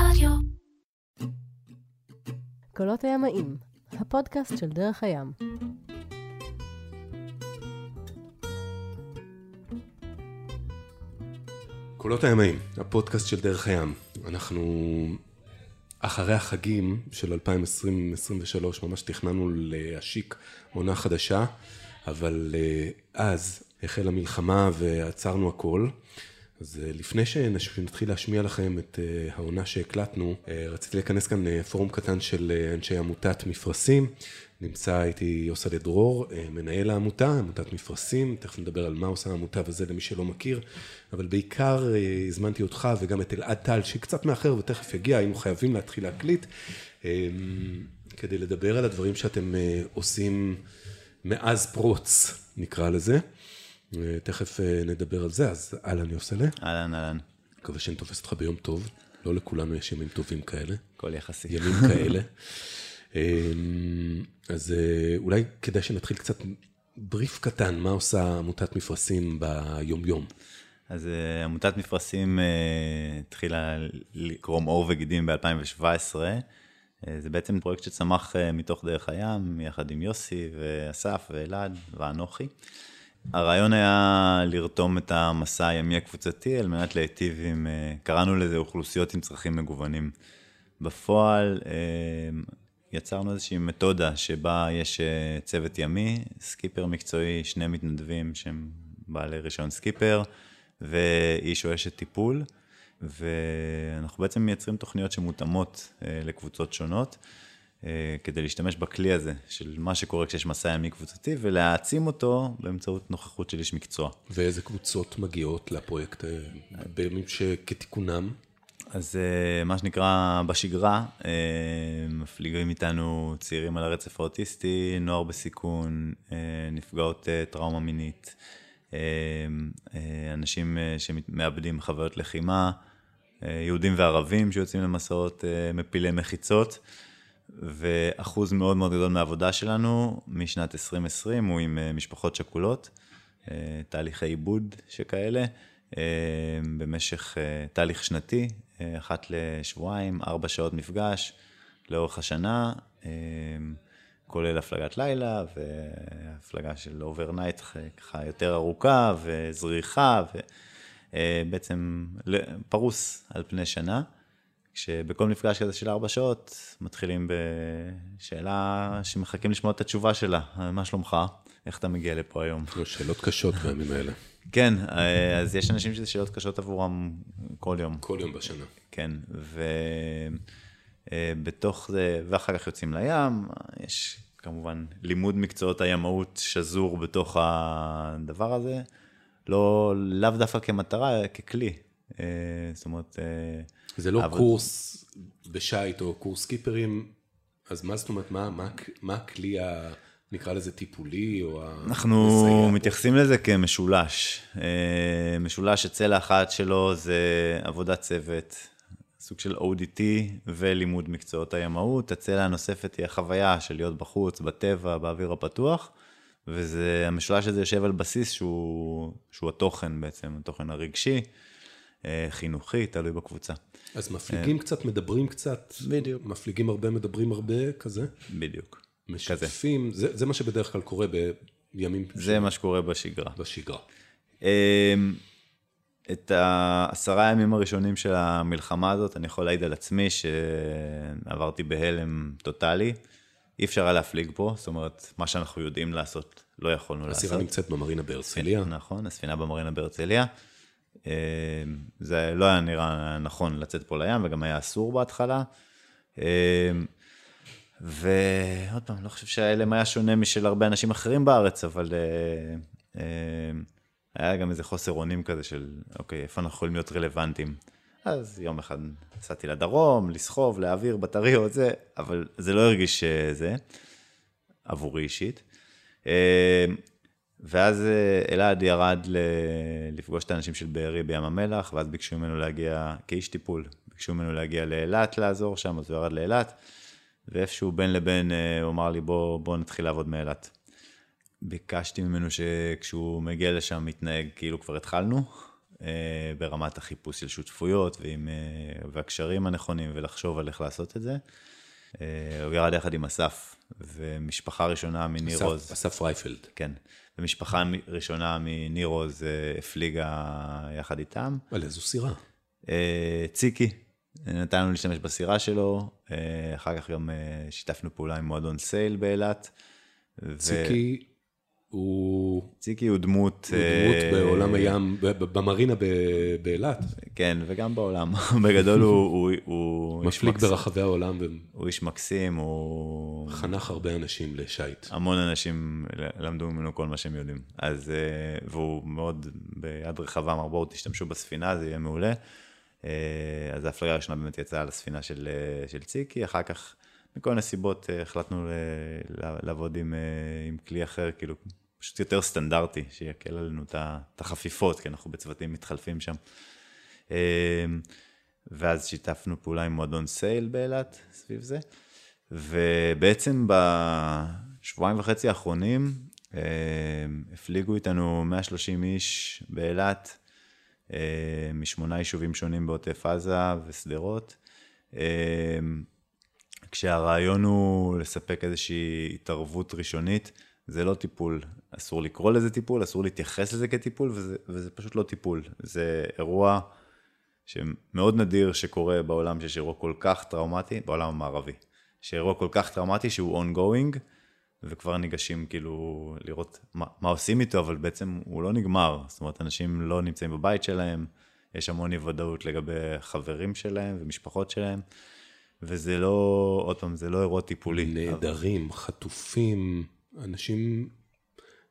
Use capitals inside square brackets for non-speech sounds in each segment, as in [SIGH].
רדיו. קולות הימאים, הפודקאסט של דרך הים. קולות הימאים, הפודקאסט של דרך הים. אנחנו אחרי החגים של 2020-2023 ממש תכננו להשיק עונה חדשה, אבל אה, אז החלה מלחמה ועצרנו הכל. אז אה, לפני שנתחיל להשמיע לכם את אה, העונה שהקלטנו, רציתי לכנס כאן פורום קטן של אנשי עמותת מפרשים. נמצא איתי יוסלה דרור, מנהל העמותה, עמותת מפרשים, תכף נדבר על מה עושה העמותה וזה למי שלא מכיר, אבל בעיקר הזמנתי אותך וגם את אלעד טל, שקצת מאחר ותכף יגיע, היינו חייבים להתחיל להקליט, כדי לדבר על הדברים שאתם עושים מאז פרוץ, נקרא לזה. תכף נדבר על זה, אז אהלן יוסלה. אהלן, אהלן. מקווה שאני תופס אותך ביום טוב, לא לכולנו יש ימים טובים כאלה. הכל יחסי. ימים כאלה. [LAUGHS] אז אולי כדאי שנתחיל קצת בריף קטן, מה עושה עמותת מפרשים ביום-יום? אז עמותת מפרשים התחילה לקרום עור וגידים ב-2017. זה בעצם פרויקט שצמח מתוך דרך הים, יחד עם יוסי ואסף ואלעד ואנוכי. הרעיון היה לרתום את המסע הימי הקבוצתי על מנת להיטיב עם, קראנו לזה אוכלוסיות עם צרכים מגוונים. בפועל יצרנו איזושהי מתודה שבה יש צוות ימי, סקיפר מקצועי, שני מתנדבים שהם בעלי רישיון סקיפר, ואיש או אשת טיפול, ואנחנו בעצם מייצרים תוכניות שמותאמות לקבוצות שונות, כדי להשתמש בכלי הזה של מה שקורה כשיש מסע ימי קבוצתי, ולהעצים אותו באמצעות נוכחות של איש מקצוע. ואיזה קבוצות מגיעות לפרויקט בימים שכתיקונם? אז מה שנקרא בשגרה, מפליגים איתנו צעירים על הרצף האוטיסטי, נוער בסיכון, נפגעות טראומה מינית, אנשים שמאבדים חוויות לחימה, יהודים וערבים שיוצאים למסעות מפילי מחיצות, ואחוז מאוד מאוד גדול מהעבודה שלנו משנת 2020 הוא עם משפחות שכולות, תהליכי עיבוד שכאלה, במשך תהליך שנתי, אחת לשבועיים, ארבע שעות מפגש לאורך השנה, כולל הפלגת לילה והפלגה של overnight ככה יותר ארוכה וזריחה, ובעצם פרוס על פני שנה, כשבכל מפגש כזה של ארבע שעות מתחילים בשאלה שמחכים לשמוע את התשובה שלה, מה שלומך? איך אתה מגיע לפה היום? שאלות קשות בימים האלה. כן, אז יש אנשים שזה שאלות קשות עבורם כל יום. כל יום בשנה. כן, ובתוך זה, ואחר כך יוצאים לים, יש כמובן לימוד מקצועות הימאות שזור בתוך הדבר הזה, לא, לאו דווקא כמטרה, ככלי. זאת אומרת... זה לא אבל... קורס בשייט או קורס סקיפרים, אז מה זאת אומרת, מה, מה, מה הכלי ה... נקרא לזה טיפולי או אנחנו המסייע. מתייחסים לזה כמשולש. משולש הצלע האחת שלו זה עבודת צוות, סוג של ODT ולימוד מקצועות הימאות. הצלע הנוספת היא החוויה של להיות בחוץ, בטבע, באוויר הפתוח, והמשולש הזה יושב על בסיס שהוא, שהוא התוכן בעצם, התוכן הרגשי, חינוכי, תלוי בקבוצה. אז מפליגים קצת, מדברים קצת. בדיוק. מפליגים הרבה, מדברים הרבה, כזה? בדיוק. משתפים, זה, זה מה שבדרך כלל קורה בימים... זה ש... מה שקורה בשגרה. בשגרה. את העשרה הימים הראשונים של המלחמה הזאת, אני יכול להעיד על עצמי שעברתי בהלם טוטאלי. אי אפשר היה להפליג פה, זאת אומרת, מה שאנחנו יודעים לעשות, לא יכולנו לעשות. הסירה נמצאת במרינה בהרצליה. נכון, הספינה במרינה בהרצליה. זה לא היה נראה נכון לצאת פה לים, וגם היה אסור בהתחלה. ועוד פעם, לא חושב שההלם היה שונה משל הרבה אנשים אחרים בארץ, אבל אה, אה, היה גם איזה חוסר אונים כזה של, אוקיי, איפה אנחנו יכולים להיות רלוונטיים? אז יום אחד נסעתי לדרום, לסחוב, להעביר בטריות, זה, אבל זה לא הרגיש זה, עבורי אישית. אה, ואז אלעד ירד לפגוש את האנשים של בארי בים המלח, ואז ביקשו ממנו להגיע, כאיש טיפול, ביקשו ממנו להגיע לאילת לעזור שם, אז הוא ירד לאילת. ואיפשהו בין לבין הוא אמר לי, בוא, בוא נתחיל לעבוד מאילת. ביקשתי ממנו שכשהוא מגיע לשם מתנהג כאילו כבר התחלנו, אה, ברמת החיפוש של שותפויות ועם, אה, והקשרים הנכונים ולחשוב על איך לעשות את זה. אה, הוא ירד יחד עם אסף, ומשפחה ראשונה מניר עוז. אסף, אסף רייפלד. כן. ומשפחה ראשונה מניר עוז הפליגה יחד איתם. על איזו סירה? ציקי, נתן לנו להשתמש בסירה שלו, אחר כך גם שיתפנו פעולה עם מועדון סייל באילת. ציקי הוא... ציקי הוא דמות... הוא דמות uh, בעולם הים, במרינה באילת. כן, וגם בעולם. [LAUGHS] בגדול הוא... הוא, הוא מפליג ברחבי העולם. ו... הוא איש מקסים, הוא... חנך הרבה אנשים לשייט. המון אנשים למדו ממנו כל מה שהם יודעים. אז... Uh, והוא מאוד ביד רחבה אמר, בואו תשתמשו בספינה, זה יהיה מעולה. Uh, אז ההפלגה הראשונה באמת יצאה על הספינה של, של ציקי, אחר כך... מכל מיני סיבות החלטנו לעבוד עם, עם כלי אחר, כאילו פשוט יותר סטנדרטי, שיקל עלינו את החפיפות, כי אנחנו בצוותים מתחלפים שם. ואז שיתפנו פעולה עם מועדון סייל באילת סביב זה, ובעצם בשבועיים וחצי האחרונים הפליגו איתנו 130 איש באילת, משמונה יישובים שונים בעוטף עזה ושדרות. כשהרעיון הוא לספק איזושהי התערבות ראשונית, זה לא טיפול, אסור לקרוא לזה טיפול, אסור להתייחס לזה כטיפול, וזה, וזה פשוט לא טיפול. זה אירוע שמאוד נדיר שקורה בעולם שיש אירוע כל כך טראומטי, בעולם המערבי. שאירוע כל כך טראומטי שהוא ongoing, וכבר ניגשים כאילו לראות מה, מה עושים איתו, אבל בעצם הוא לא נגמר. זאת אומרת, אנשים לא נמצאים בבית שלהם, יש המון אי לגבי חברים שלהם ומשפחות שלהם. וזה לא, עוד פעם, זה לא אירוע טיפולי. נעדרים, אבל... חטופים, אנשים,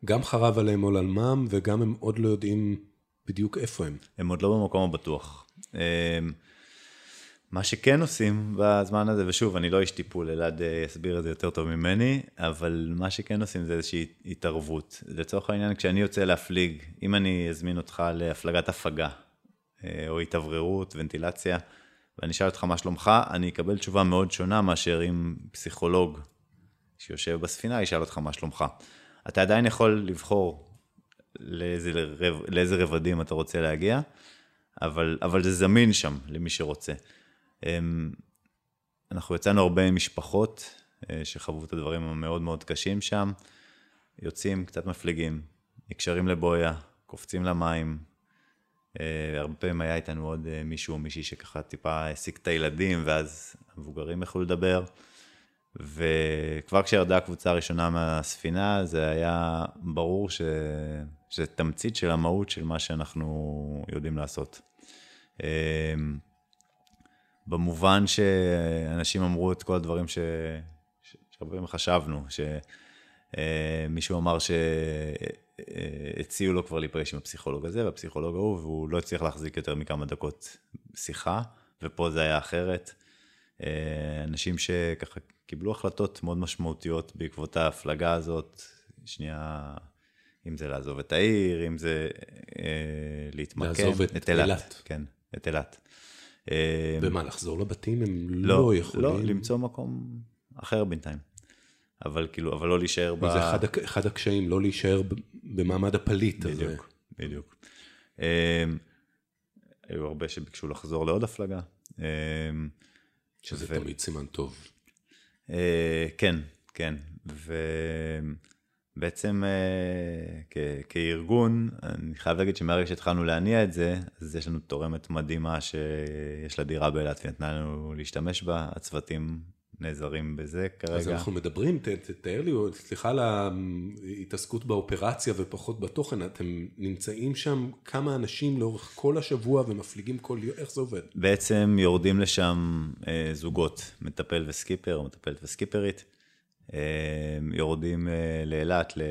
גם חרב עליהם עול על מם, וגם הם עוד לא יודעים בדיוק איפה הם. הם עוד לא במקום הבטוח. אמ, מה שכן עושים בזמן הזה, ושוב, אני לא איש טיפול, אלעד אה, יסביר את זה יותר טוב ממני, אבל מה שכן עושים זה איזושהי התערבות. לצורך העניין, כשאני יוצא להפליג, אם אני אזמין אותך להפלגת הפגה, אה, או התאווררות, ונטילציה, ואני אשאל אותך מה שלומך, אני אקבל תשובה מאוד שונה מאשר אם פסיכולוג שיושב בספינה ישאל אותך מה שלומך. אתה עדיין יכול לבחור לאיזה, רב, לאיזה רבדים אתה רוצה להגיע, אבל, אבל זה זמין שם למי שרוצה. אמ, אנחנו יצאנו הרבה משפחות אה, שחוו את הדברים המאוד מאוד קשים שם, יוצאים, קצת מפליגים, נקשרים לבויה, קופצים למים, הרבה פעמים היה איתנו עוד אה, מישהו או מישהי שככה טיפה העסיק את הילדים, ואז המבוגרים יכלו לדבר. וכבר כשירדה הקבוצה הראשונה מהספינה, זה היה ברור ש... שזה תמצית של המהות של מה שאנחנו יודעים לעשות. אה, במובן שאנשים אמרו את כל הדברים ש... שהרבה פעמים חשבנו, שמישהו אמר ש... הציעו לו כבר להיפגש עם הפסיכולוג הזה והפסיכולוג ההוא, והוא לא הצליח להחזיק יותר מכמה דקות שיחה, ופה זה היה אחרת. אה, אנשים שככה קיבלו החלטות מאוד משמעותיות בעקבות ההפלגה הזאת, שנייה, אם זה לעזוב את העיר, אם זה אה, להתמקם. לעזוב את, אילת. כן, את אילת. אה, ומה, לחזור לבתים הם לא, לא יכולים? לא, למצוא מקום אחר בינתיים. אבל כאילו, אבל לא להישאר ב... זה אחד, אחד הקשיים, לא להישאר במעמד הפליט הזה. בדיוק, בדיוק. אמ, היו הרבה שביקשו לחזור לעוד הפלגה. אמ, שזה ו... תמיד סימן טוב. אה, כן, כן. ובעצם אה, כ... כארגון, אני חייב להגיד שמהרגע שהתחלנו להניע את זה, אז יש לנו תורמת מדהימה שיש לה דירה באילת ונתנה לנו להשתמש בה. הצוותים נעזרים בזה כרגע. אז אנחנו מדברים, ת, תתאר לי, סליחה על ההתעסקות באופרציה ופחות בתוכן, אתם נמצאים שם כמה אנשים לאורך כל השבוע ומפליגים כל יום, איך זה עובד? בעצם יורדים לשם אה, זוגות, מטפל וסקיפר, או מטפלת וסקיפרית, אה, יורדים אה, לאילת ל,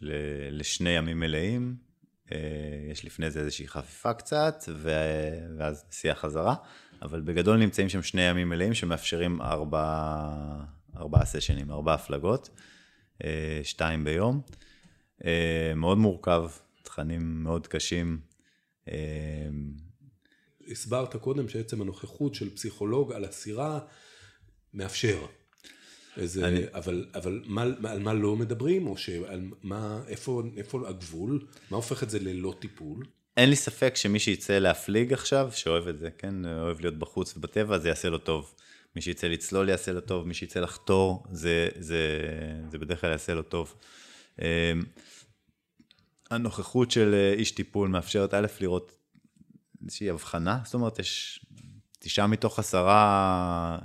ל, לשני ימים מלאים, אה, יש לפני זה איזושהי חפיפה קצת, ו, ואז נסיעה חזרה. אבל בגדול נמצאים שם שני ימים מלאים שמאפשרים ארבע, ארבעה סשנים, ארבע הפלגות, אה, שתיים ביום. אה, מאוד מורכב, תכנים מאוד קשים. אה, הסברת קודם שעצם הנוכחות של פסיכולוג על הסירה מאפשר. איזה, אני... אבל, אבל מה, על מה לא מדברים, או שעל מה, איפה, איפה הגבול, מה הופך את זה ללא טיפול? אין לי ספק שמי שיצא להפליג עכשיו, שאוהב את זה, כן, אוהב להיות בחוץ ובטבע, זה יעשה לו טוב. מי שיצא לצלול יעשה לו טוב, מי שיצא לחתור, זה, זה, זה בדרך כלל יעשה לו טוב. אמ, הנוכחות של אה, איש טיפול מאפשרת א', לראות איזושהי הבחנה, זאת אומרת, יש תשעה מתוך עשרה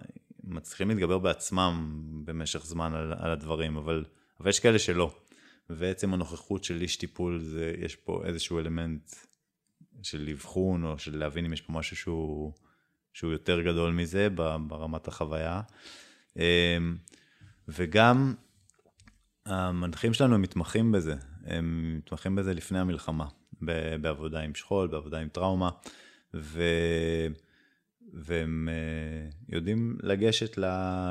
מצליחים להתגבר בעצמם במשך זמן על, על הדברים, אבל, אבל יש כאלה שלא. ועצם הנוכחות של איש טיפול, זה, יש פה איזשהו אלמנט של אבחון, או של להבין אם יש פה משהו שהוא, שהוא יותר גדול מזה ברמת החוויה. אמ, וגם המנחים שלנו מתמחים בזה, הם מתמחים בזה לפני המלחמה, בעבודה עם שכול, בעבודה עם טראומה, ו... והם אה, יודעים לגשת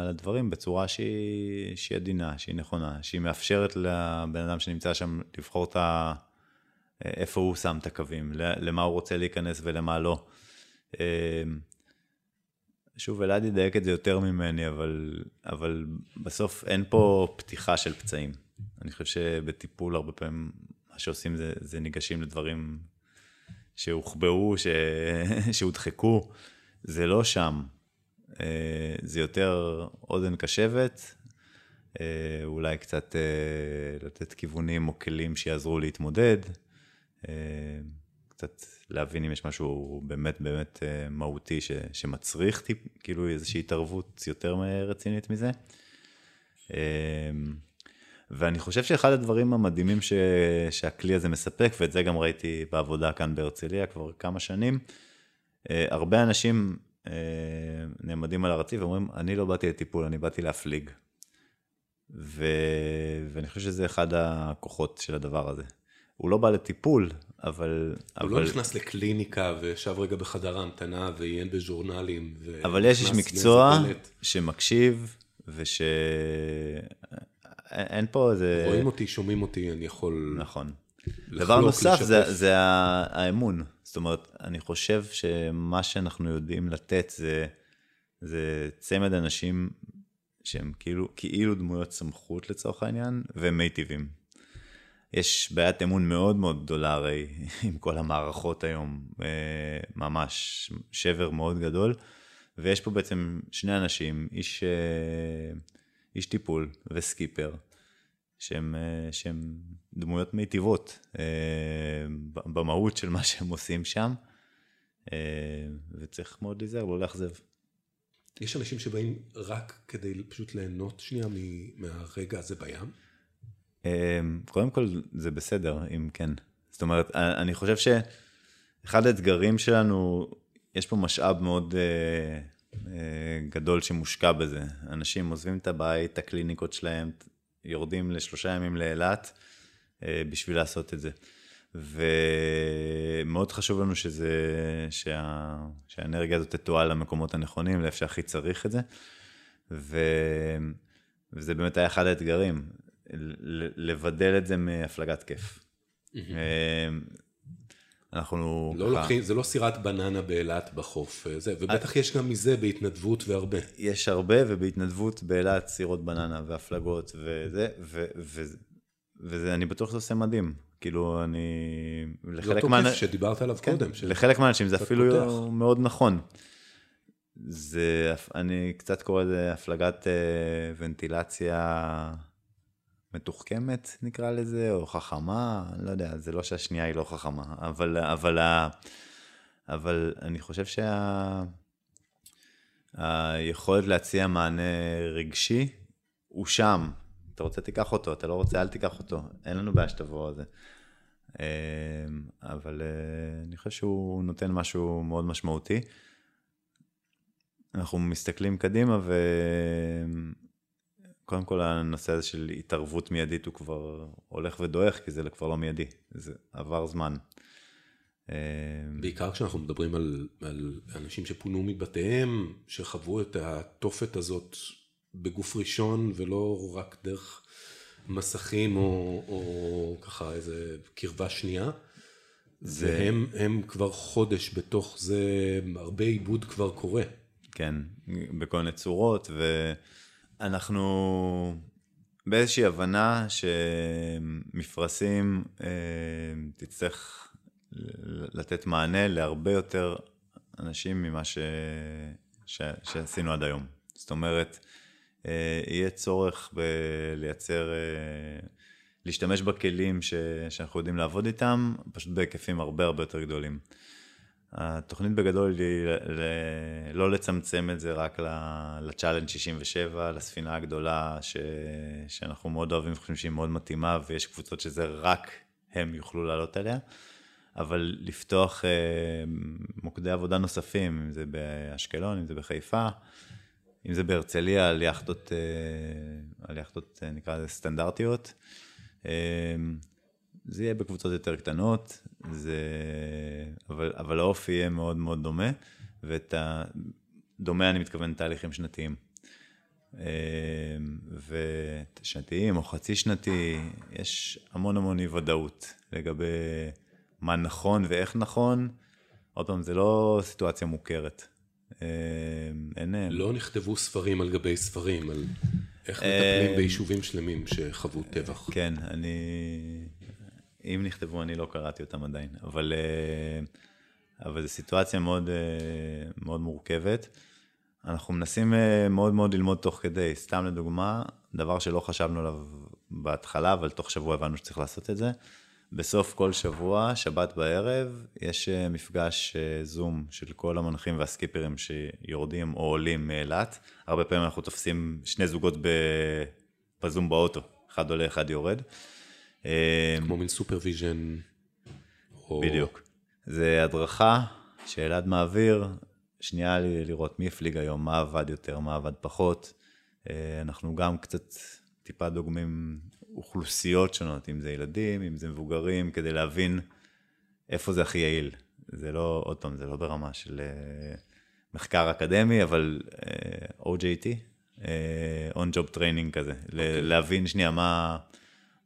לדברים בצורה שהיא, שהיא עדינה, שהיא נכונה, שהיא מאפשרת לבן אדם שנמצא שם לבחור את ה... איפה הוא שם את הקווים, למה הוא רוצה להיכנס ולמה לא. אה, שוב, אלעד ידייק את זה יותר ממני, אבל, אבל בסוף אין פה פתיחה של פצעים. אני חושב שבטיפול הרבה פעמים מה שעושים זה, זה ניגשים לדברים שהוחבאו, ש... [LAUGHS] שהודחקו. זה לא שם. אה, זה יותר אוזן קשבת, אה, אולי קצת אה, לתת כיוונים או כלים שיעזרו להתמודד, קצת להבין אם יש משהו באמת באמת מהותי ש, שמצריך טיפ, כאילו איזושהי התערבות יותר רצינית מזה. ואני חושב שאחד הדברים המדהימים ש, שהכלי הזה מספק, ואת זה גם ראיתי בעבודה כאן בהרצליה כבר כמה שנים, אה, הרבה אנשים אה, נעמדים על הרציף ואומרים, אני לא באתי לטיפול, אני באתי להפליג. ו... ואני חושב שזה אחד הכוחות של הדבר הזה. הוא לא בא לטיפול, אבל... הוא לא אבל... לא נכנס לקליניקה וישב רגע בחדר ההמתנה ועיין בז'ורנלים. אבל יש איש מקצוע שמקשיב וש... אין פה איזה... רואים אותי, שומעים אותי, אני יכול... נכון. דבר נוסף זה, זה האמון. זאת אומרת, אני חושב שמה שאנחנו יודעים לתת זה, זה צמד אנשים שהם כאילו, כאילו דמויות סמכות לצורך העניין, והם מיטיבים. יש בעיית אמון מאוד מאוד גדולה הרי [LAUGHS] עם כל המערכות היום, אה, ממש שבר מאוד גדול, ויש פה בעצם שני אנשים, איש, אה, איש טיפול וסקיפר, שהם, אה, שהם דמויות מיטיבות במהות של מה שהם עושים שם, וצריך מאוד להיזהר, לא לאכזב. יש אנשים שבאים רק כדי פשוט ליהנות שנייה מהרגע הזה בים? קודם כל, זה בסדר, אם כן. זאת אומרת, אני חושב שאחד האתגרים שלנו, יש פה משאב מאוד גדול שמושקע בזה. אנשים עוזבים את הבית, את הקליניקות שלהם, יורדים לשלושה ימים לאילת אה, בשביל לעשות את זה. ומאוד חשוב לנו שזה, שה, שהאנרגיה הזאת תתועל למקומות הנכונים, לאיפה שהכי צריך את זה. ו, וזה באמת היה אחד האתגרים, לבדל את זה מהפלגת כיף. Mm-hmm. אנחנו... לא. לוקחים, זה לא סירת בננה באילת בחוף, אה, זה, ובטח יש גם מזה בהתנדבות והרבה. יש הרבה, ובהתנדבות באילת סירות בננה והפלגות וזה, ו, ו, וזה, אני בטוח שזה עושה מדהים. כאילו, אני... זה אותו מה... כיף שדיברת עליו כן, קודם. לחלק מהאנשים זה אפילו פותח. מאוד נכון. זה, אני קצת קורא לזה הפלגת אה, ונטילציה מתוחכמת נקרא לזה, או חכמה, לא יודע, זה לא שהשנייה היא לא חכמה, אבל, אבל, אבל אני חושב שהיכולת שה... להציע מענה רגשי הוא שם. אתה רוצה תיקח אותו, אתה לא רוצה אל תיקח אותו, אין לנו בעיה שתבוא על זה. אמ, אבל אה, אני חושב שהוא נותן משהו מאוד משמעותי. אנחנו מסתכלים קדימה ו... קודם כל הנושא הזה של התערבות מיידית הוא כבר הולך ודועך, כי זה כבר לא מיידי, זה עבר זמן. אמ, בעיקר כשאנחנו מדברים על, על אנשים שפונו מבתיהם, שחוו את התופת הזאת בגוף ראשון ולא רק דרך מסכים או, או ככה איזה קרבה שנייה. זה... והם הם כבר חודש בתוך זה, הרבה עיבוד כבר קורה. כן, בכל מיני צורות, ו... אנחנו באיזושהי הבנה שמפרשים אה, תצטרך לתת מענה להרבה יותר אנשים ממה ש... ש... שעשינו עד היום. זאת אומרת, אה, יהיה צורך בלייצר, אה, להשתמש בכלים ש... שאנחנו יודעים לעבוד איתם, פשוט בהיקפים הרבה הרבה יותר גדולים. התוכנית בגדול היא לא לצמצם את זה רק ל-Challenge 67, לספינה הגדולה ש... שאנחנו מאוד אוהבים וחושבים שהיא מאוד מתאימה ויש קבוצות שזה רק הם יוכלו לעלות עליה, אבל לפתוח אה, מוקדי עבודה נוספים, אם זה באשקלון, אם זה בחיפה, אם זה בהרצליה, על יכטות, אה, על יכטות אה, נקרא לזה סטנדרטיות. זה יהיה בקבוצות יותר קטנות, זה... אבל, אבל האופי יהיה מאוד מאוד דומה, ואת ה... דומה אני מתכוון תהליכים שנתיים. ושנתיים או חצי שנתי, יש המון המון אי ודאות לגבי מה נכון ואיך נכון. עוד פעם, זה לא סיטואציה מוכרת. אין... לא נכתבו ספרים על גבי ספרים, על איך מטפלים ביישובים שלמים שחוו טבח. כן, אני... אם נכתבו, אני לא קראתי אותם עדיין, אבל, אה, אבל זו סיטואציה מאוד, אה, מאוד מורכבת. אנחנו מנסים אה, מאוד מאוד ללמוד תוך כדי, סתם לדוגמה, דבר שלא חשבנו עליו בהתחלה, אבל תוך שבוע הבנו שצריך לעשות את זה. בסוף כל שבוע, שבת בערב, יש מפגש זום של כל המנחים והסקיפרים שיורדים או עולים מאילת. הרבה פעמים אנחנו תופסים שני זוגות בזום באוטו, אחד עולה, אחד יורד. אמ, כמו מין supervision. בדיוק. זה הדרכה שאלעד מעביר, שנייה לראות מי הפליג היום, מה עבד יותר, מה עבד פחות. אה, אנחנו גם קצת טיפה דוגמים אוכלוסיות שונות, אם זה ילדים, אם זה מבוגרים, כדי להבין איפה זה הכי יעיל. זה לא, עוד פעם, זה לא ברמה של אה, מחקר אקדמי, אבל OJT, uh, on job training כזה, okay. אוקיי. להבין שנייה מה,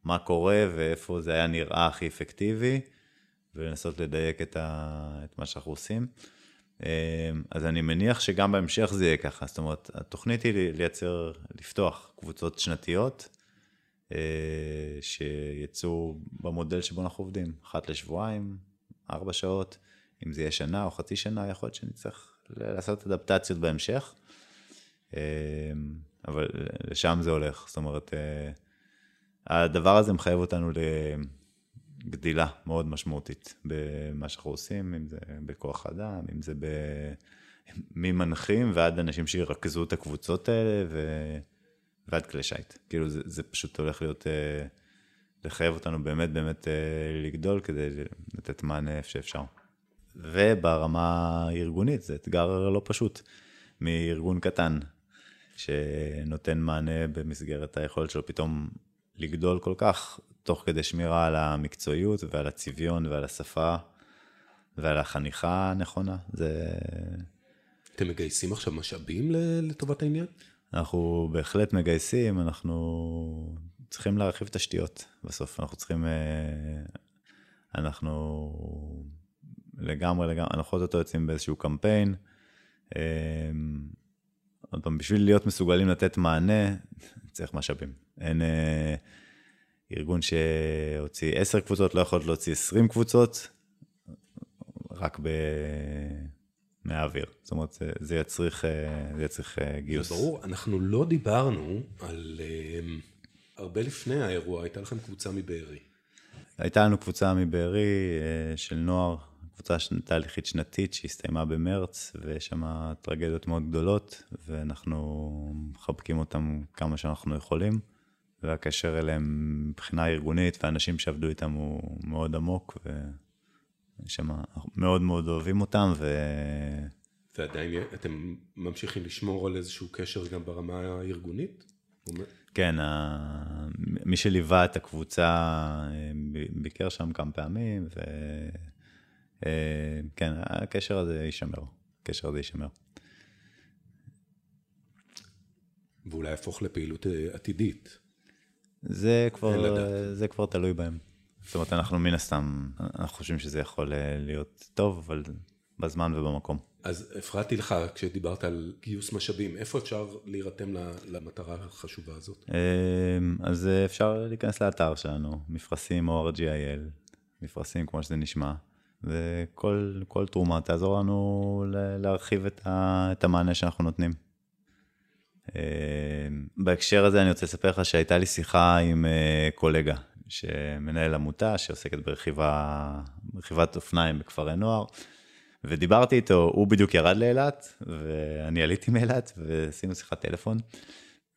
מה קורה ואיפה זה היה נראה הכי אפקטיבי, ולנסות לדייק את, ה, את מה שאנחנו עושים. אמ, אז אני מניח שגם בהמשך זה יהיה ככה, זאת אומרת, התוכנית היא לייצר, לפתוח קבוצות שנתיות, אה, שיצאו במודל שבו אנחנו עובדים, אחת לשבועיים, ארבע שעות, אם זה יהיה שנה או חצי שנה, יכול להיות שנצטרך לעשות אדפטציות בהמשך, אמ, אבל לשם זה הולך, זאת אומרת, אה, הדבר הזה מחייב אותנו לגדילה מאוד משמעותית במה שאנחנו עושים, אם זה בכוח אדם, אם זה ב... ממנחים ועד אנשים שירכזו את הקבוצות האלה ו... ועד כלי שיט. כאילו זה, זה פשוט הולך להיות, אה, לחייב אותנו באמת באמת אה, לגדול כדי לתת מענה איפה שאפשר. וברמה הארגונית זה אתגר לא פשוט. מארגון קטן שנותן מענה במסגרת היכולת שלו פתאום לגדול כל כך, תוך כדי שמירה על המקצועיות ועל הצביון ועל השפה ועל החניכה הנכונה. זה... אתם מגייסים עכשיו משאבים לטובת העניין? אנחנו בהחלט מגייסים, אנחנו צריכים להרחיב תשתיות בסוף, אנחנו צריכים, אה, אנחנו לגמרי, לגמרי, אנחנו עוד יוצאים באיזשהו קמפיין. אה, עוד פעם, בשביל להיות מסוגלים לתת מענה, צריך משאבים. אין אה, ארגון שהוציא עשר קבוצות, לא יכול להוציא עשרים קבוצות, רק ב... מהאוויר. זאת אומרת, זה, זה יצריך, אה, זה יצריך אה, גיוס. זה ברור, אנחנו לא דיברנו על... אה, הרבה לפני האירוע, הייתה לכם קבוצה מבארי. הייתה לנו קבוצה מבארי של נוער, קבוצה תהליכית שנתית שהסתיימה במרץ, ויש שם טרגדיות מאוד גדולות, ואנחנו מחבקים אותם כמה שאנחנו יכולים. והקשר אליהם מבחינה ארגונית, והאנשים שעבדו איתם הוא מאוד עמוק, ושם מאוד מאוד אוהבים אותם, ו... ועדיין אתם ממשיכים לשמור על איזשהו קשר גם ברמה הארגונית? כן, מי שליווה את הקבוצה ביקר שם כמה פעמים, וכן, הקשר הזה יישמר, הקשר הזה יישמר. ואולי יהפוך לפעילות עתידית. זה כבר, זה כבר תלוי בהם. זאת אומרת, אנחנו מן הסתם, אנחנו חושבים שזה יכול אה, להיות טוב, אבל בזמן ובמקום. אז הפרעתי לך כשדיברת על גיוס משאבים, איפה אפשר להירתם למטרה החשובה הזאת? אז אפשר להיכנס לאתר שלנו, מפרשים או RGIL, מפרשים כמו שזה נשמע, וכל תרומה תעזור לנו להרחיב את, ה, את המענה שאנחנו נותנים. אה, בהקשר הזה אני רוצה לספר לך שהייתה לי שיחה עם אה, קולגה, שמנהל עמותה שעוסקת ברכיבה, ברכיבת אופניים בכפרי נוער, ודיברתי איתו, הוא בדיוק ירד לאילת, ואני עליתי מאילת, ועשינו שיחת טלפון,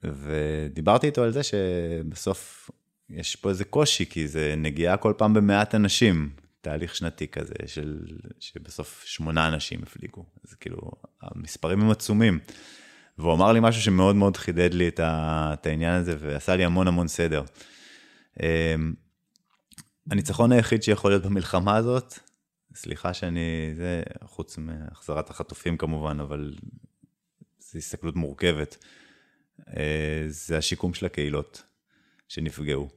ודיברתי איתו על זה שבסוף יש פה איזה קושי, כי זה נגיעה כל פעם במעט אנשים, תהליך שנתי כזה, של, שבסוף שמונה אנשים הפליגו. אז כאילו, המספרים הם עצומים. והוא אמר לי משהו שמאוד מאוד חידד לי את, ה, את העניין הזה, ועשה לי המון המון סדר. אמ, הניצחון היחיד שיכול להיות במלחמה הזאת, סליחה שאני, זה חוץ מהחזרת החטופים כמובן, אבל זו הסתכלות מורכבת, אה, זה השיקום של הקהילות שנפגעו.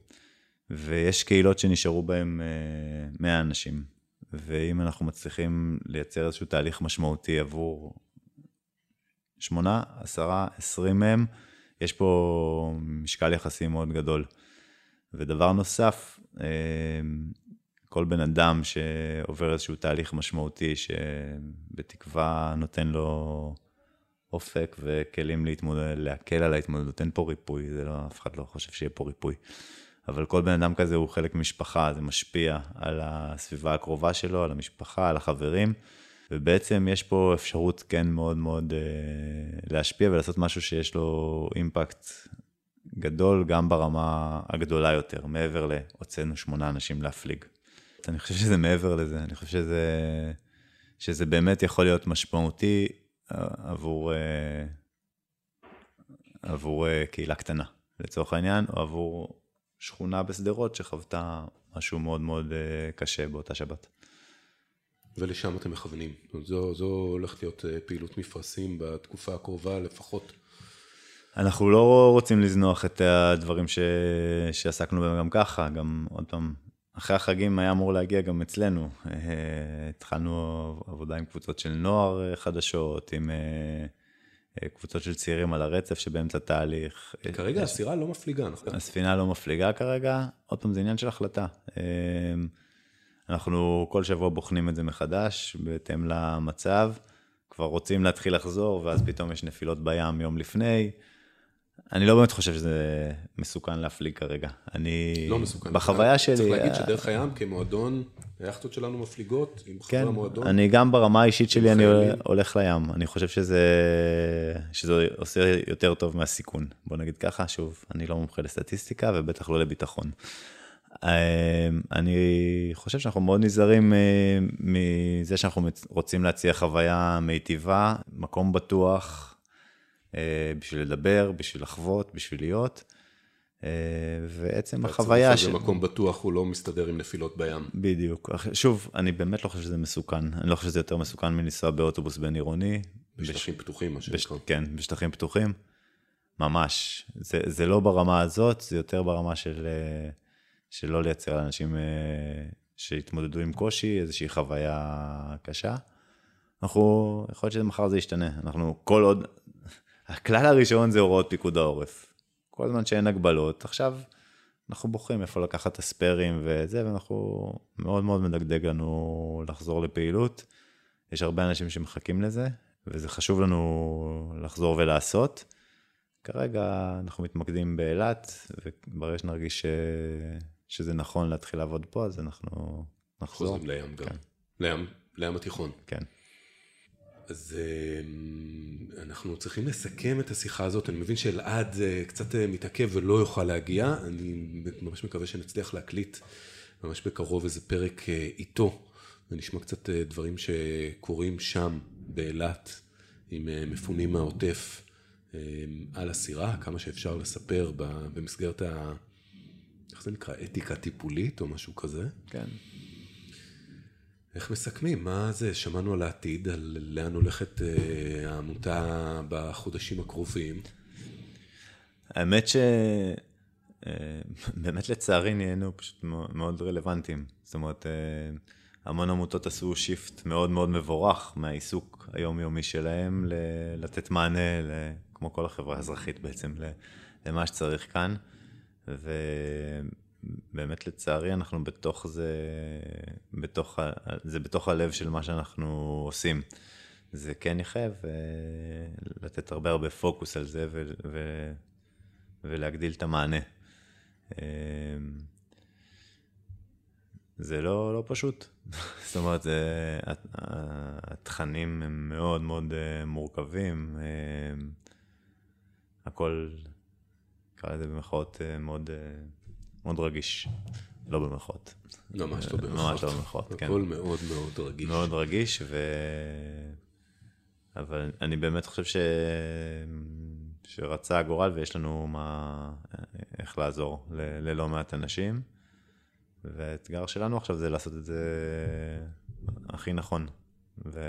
ויש קהילות שנשארו בהן 100 אה, אנשים, ואם אנחנו מצליחים לייצר איזשהו תהליך משמעותי עבור שמונה, עשרה, עשרים מהם, יש פה משקל יחסי מאוד גדול. ודבר נוסף, אה, כל בן אדם שעובר איזשהו תהליך משמעותי, שבתקווה נותן לו אופק וכלים להתמודד, להקל על ההתמודדות, אין פה ריפוי, זה לא, אף אחד לא חושב שיהיה פה ריפוי. אבל כל בן אדם כזה הוא חלק ממשפחה, זה משפיע על הסביבה הקרובה שלו, על המשפחה, על החברים, ובעצם יש פה אפשרות כן מאוד מאוד אה, להשפיע ולעשות משהו שיש לו אימפקט גדול גם ברמה הגדולה יותר, מעבר להוצאנו שמונה אנשים להפליג. אני חושב שזה מעבר לזה, אני חושב שזה, שזה באמת יכול להיות משמעותי אה, עבור, אה, עבור קהילה קטנה, לצורך העניין, או עבור שכונה בשדרות שחוותה משהו מאוד מאוד אה, קשה באותה שבת. ולשם אתם מכוונים. זו, זו הולכת להיות אה, פעילות מפרשים בתקופה הקרובה לפחות. אנחנו לא רוצים לזנוח את הדברים ש... שעסקנו בהם גם ככה, גם עוד פעם, אחרי החגים היה אמור להגיע גם אצלנו. אה, התחלנו עבודה עם קבוצות של נוער חדשות, עם קבוצות של צעירים על הרצף שבאמצע תהליך. כרגע הסירה לא מפליגה, נכון? הספינה לא מפליגה כרגע, עוד פעם זה עניין של החלטה. אמ, אנחנו כל שבוע בוחנים את זה מחדש, בהתאם למצב. כבר רוצים להתחיל לחזור, ואז פתאום יש נפילות בים יום לפני. אני לא באמת חושב שזה מסוכן להפליג כרגע. אני... לא מסוכן. בחוויה שלי... צריך להגיד אה, שדרך הים כמועדון, היאכטות שלנו מפליגות עם כן, חברי המועדון. אני גם ברמה האישית שלי, אני הולך לים. אני חושב שזה, שזה עושה יותר טוב מהסיכון. בוא נגיד ככה, שוב, אני לא מומחה לסטטיסטיקה ובטח לא לביטחון. אה, אני חושב שאנחנו מאוד נזהרים אה, מזה שאנחנו רוצים להציע חוויה מיטיבה, מקום בטוח, בשביל לדבר, בשביל לחוות, בשביל להיות. אה, ועצם החוויה ש... מקום בטוח, הוא לא מסתדר עם נפילות בים. בדיוק. שוב, אני באמת לא חושב שזה מסוכן. אני לא חושב שזה יותר מסוכן מלנסוע באוטובוס בין עירוני. בשטחים בש... פתוחים, מה שנקרא. בש... כן, בשטחים פתוחים. ממש. זה, זה לא ברמה הזאת, זה יותר ברמה של, אה, של לא לייצר לאנשים שהתמודדו עם קושי, איזושהי חוויה קשה. אנחנו, יכול להיות שמחר זה ישתנה. אנחנו, כל עוד, הכלל הראשון זה הוראות פיקוד העורף. כל זמן שאין הגבלות, עכשיו אנחנו בוחרים איפה לקחת את הספיירים וזה, ואנחנו מאוד מאוד מדגדג לנו לחזור לפעילות. יש הרבה אנשים שמחכים לזה, וזה חשוב לנו לחזור ולעשות. כרגע אנחנו מתמקדים באילת, וברגע שנרגיש ש... שזה נכון להתחיל לעבוד פה, אז אנחנו נחזור. חוזרים לים גם. כן. לים, לים התיכון. כן. אז אה, אנחנו צריכים לסכם את השיחה הזאת, אני מבין שאלעד אה, קצת אה, מתעכב ולא יוכל להגיע, אני ממש מקווה שנצליח להקליט ממש בקרוב איזה פרק איתו, ונשמע קצת דברים שקורים שם באילת עם מפונים מהעוטף על הסירה, כמה שאפשר לספר במסגרת ה... איך זה נקרא? אתיקה טיפולית או משהו כזה. כן. איך מסכמים? מה זה? שמענו על העתיד, על לאן הולכת אה, העמותה בחודשים הקרובים. האמת ש... אה, באמת לצערי נהיינו פשוט מאוד רלוונטיים. זאת אומרת, אה, המון עמותות עשו שיפט מאוד מאוד מבורך מהעיסוק היומיומי שלהם לתת מענה, כמו כל החברה האזרחית בעצם, למה שצריך כאן. באמת לצערי אנחנו בתוך זה, בתוך, זה בתוך הלב של מה שאנחנו עושים. זה כן יחייב אה, לתת הרבה הרבה פוקוס על זה ו, ו, ולהגדיל את המענה. אה, זה לא, לא פשוט. [LAUGHS] זאת אומרת, זה, הת- התכנים הם מאוד מאוד אה, מורכבים. הכל, נקרא לזה במרכאות, אה, מאוד, מאוד רגיש. לא במרכאות. ממש לא אה, במרכאות. ממש לא במרכאות, כן. הכל מאוד מאוד רגיש. מאוד רגיש, ו... אבל אני באמת חושב ש... שרצה הגורל ויש לנו מה... איך לעזור ל... ללא מעט אנשים. והאתגר שלנו עכשיו זה לעשות את זה הכי נכון ו...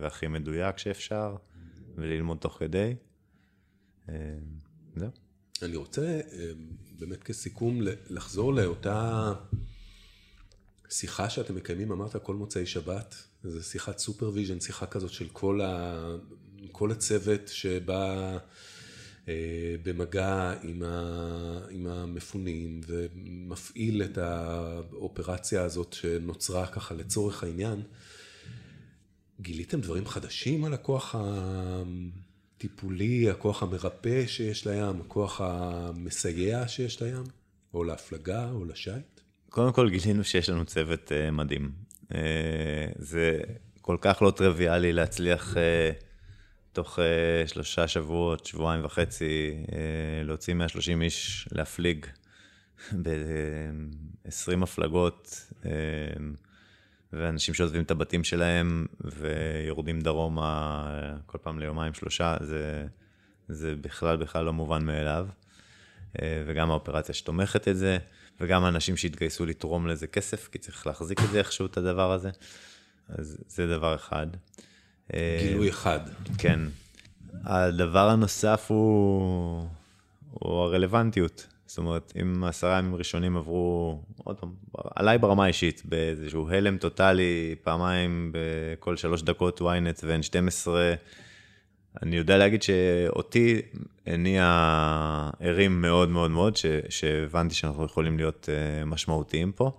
והכי מדויק שאפשר, וללמוד תוך כדי. אה, זהו. אני רוצה אה, באמת כסיכום לחזור לאותה שיחה שאתם מקיימים, אמרת כל מוצאי שבת, זו שיחת supervision, שיחה כזאת של כל, ה... כל הצוות שבא אה, במגע עם, ה... עם המפונים ומפעיל את האופרציה הזאת שנוצרה ככה לצורך העניין. גיליתם דברים חדשים על הכוח הטיפולי, הכוח המרפא שיש לים, הכוח המסייע שיש לים? או להפלגה, או לשייט? קודם כל גילינו שיש לנו צוות uh, מדהים. Uh, זה כל כך לא טריוויאלי להצליח uh, תוך uh, שלושה שבועות, שבועיים וחצי, uh, להוציא 130 איש להפליג ב-20 הפלגות, uh, ואנשים שעוזבים את הבתים שלהם ויורדים דרומה כל פעם ליומיים שלושה, זה, זה בכלל בכלל לא מובן מאליו. אה, וגם האופרציה שתומכת את זה, וגם האנשים שהתגייסו לתרום לזה כסף, כי צריך להחזיק את זה איכשהו, את הדבר הזה. אז זה דבר אחד. אה, גילוי אחד. כן. הדבר הנוסף הוא, הוא הרלוונטיות. זאת אומרת, אם עשרה ימים ראשונים עברו, עוד פעם, עליי ברמה האישית, באיזשהו הלם טוטאלי, פעמיים בכל שלוש דקות ynet ו-N12, אני יודע להגיד שאותי הניע ערים מאוד מאוד מאוד, ש, שהבנתי שאנחנו יכולים להיות uh, משמעותיים פה.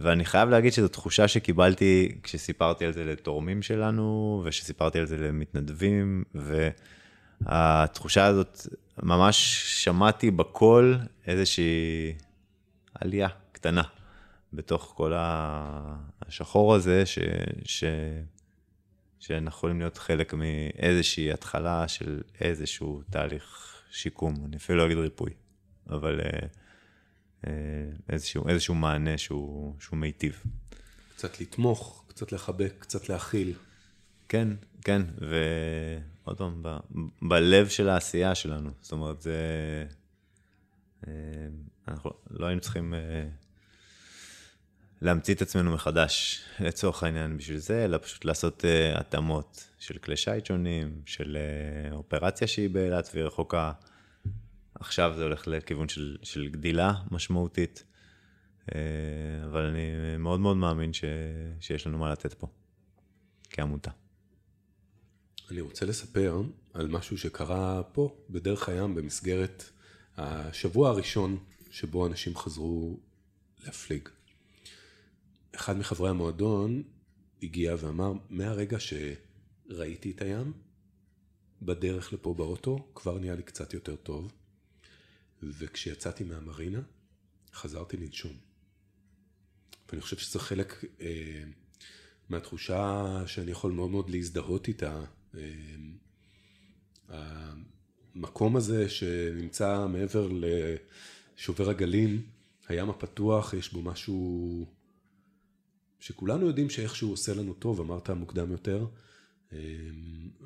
ואני חייב להגיד שזו תחושה שקיבלתי כשסיפרתי על זה לתורמים שלנו, ושסיפרתי על זה למתנדבים, והתחושה הזאת, ממש שמעתי בקול איזושהי עלייה קטנה בתוך כל השחור הזה, ש... ש... שאנחנו יכולים להיות חלק מאיזושהי התחלה של איזשהו תהליך שיקום, אני אפילו לא אגיד ריפוי, אבל אה, אה, איזשהו, איזשהו מענה שהוא, שהוא מיטיב. קצת לתמוך, קצת לחבק, קצת להכיל. כן, כן, ועוד פעם, ב, בלב של העשייה שלנו, זאת אומרת, זה... אה, אנחנו לא היינו צריכים אה, להמציא את עצמנו מחדש לצורך העניין בשביל זה, אלא פשוט לעשות uh, התאמות של כלי שיט שונים, של אופרציה שהיא באילת והיא רחוקה. עכשיו זה הולך לכיוון של, של גדילה משמעותית, אבל אני מאוד מאוד מאמין ש, שיש לנו מה לתת פה, כעמותה. אני רוצה לספר על משהו שקרה פה, בדרך הים, במסגרת השבוע הראשון שבו אנשים חזרו להפליג. אחד מחברי המועדון הגיע ואמר, מהרגע שראיתי את הים, בדרך לפה באוטו, כבר נהיה לי קצת יותר טוב, וכשיצאתי מהמרינה, חזרתי לנשום. ואני חושב שזה חלק אה, מהתחושה שאני יכול מאוד מאוד להזדהות איתה. אה, המקום הזה שנמצא מעבר לשובר הגלים, הים הפתוח, יש בו משהו שכולנו יודעים שאיכשהו עושה לנו טוב, אמרת מוקדם יותר,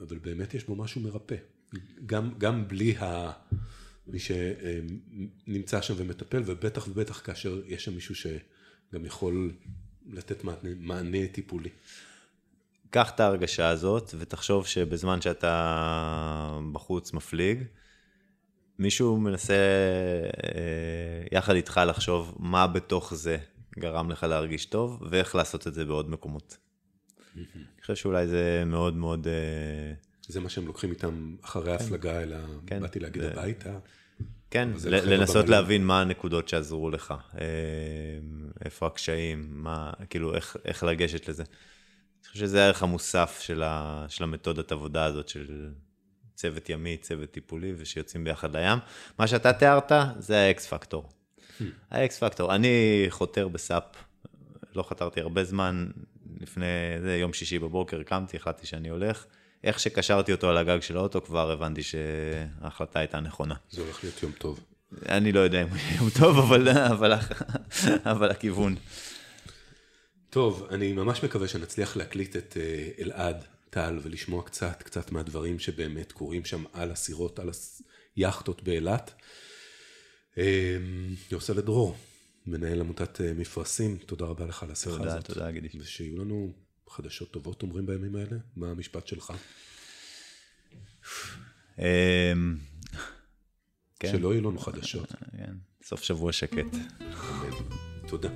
אבל באמת יש בו משהו מרפא. גם, גם בלי ה... מי שנמצא שם ומטפל, ובטח ובטח כאשר יש שם מישהו שגם יכול לתת מענה, מענה טיפולי. קח את ההרגשה הזאת ותחשוב שבזמן שאתה בחוץ מפליג, מישהו מנסה אה, יחד איתך לחשוב מה בתוך זה גרם לך להרגיש טוב, ואיך לעשות את זה בעוד מקומות. אני חושב שאולי זה מאוד מאוד... זה מה שהם לוקחים איתם אחרי ההפלגה, אלא כן, באתי להגיד זה- הביתה. כן, לנסות. להבין מה הנקודות שעזרו לך, אה, איפה הקשיים, מה, כאילו, איך, איך לגשת לזה. אני חושב שזה הערך המוסף של, ה, של המתודת עבודה הזאת, של צוות ימי, צוות טיפולי, ושיוצאים ביחד לים. מה שאתה תיארת, זה ה X factor. ה X factor. אני חותר בסאפ, לא חתרתי הרבה זמן, לפני, זה יום שישי בבוקר קמתי, החלטתי שאני הולך. איך שקשרתי אותו על הגג של האוטו, כבר הבנתי שההחלטה הייתה נכונה. זה הולך להיות יום טוב. אני לא יודע אם הוא יום טוב, אבל, אבל, אבל הכיוון. טוב, אני ממש מקווה שנצליח להקליט את אה, אלעד, טל, ולשמוע קצת, קצת מהדברים שבאמת קורים שם על הסירות, על היאכטות באילת. אה, יוסי לדרור, מנהל עמותת אה, מפרשים, תודה רבה לך על השיחה תודה, הזאת. תודה, גידי. ושיהיו לנו חדשות טובות, אומרים בימים האלה. מה המשפט שלך? אמ, כן. שלא יהיו לנו חדשות. כן, סוף שבוע שקט. תודה.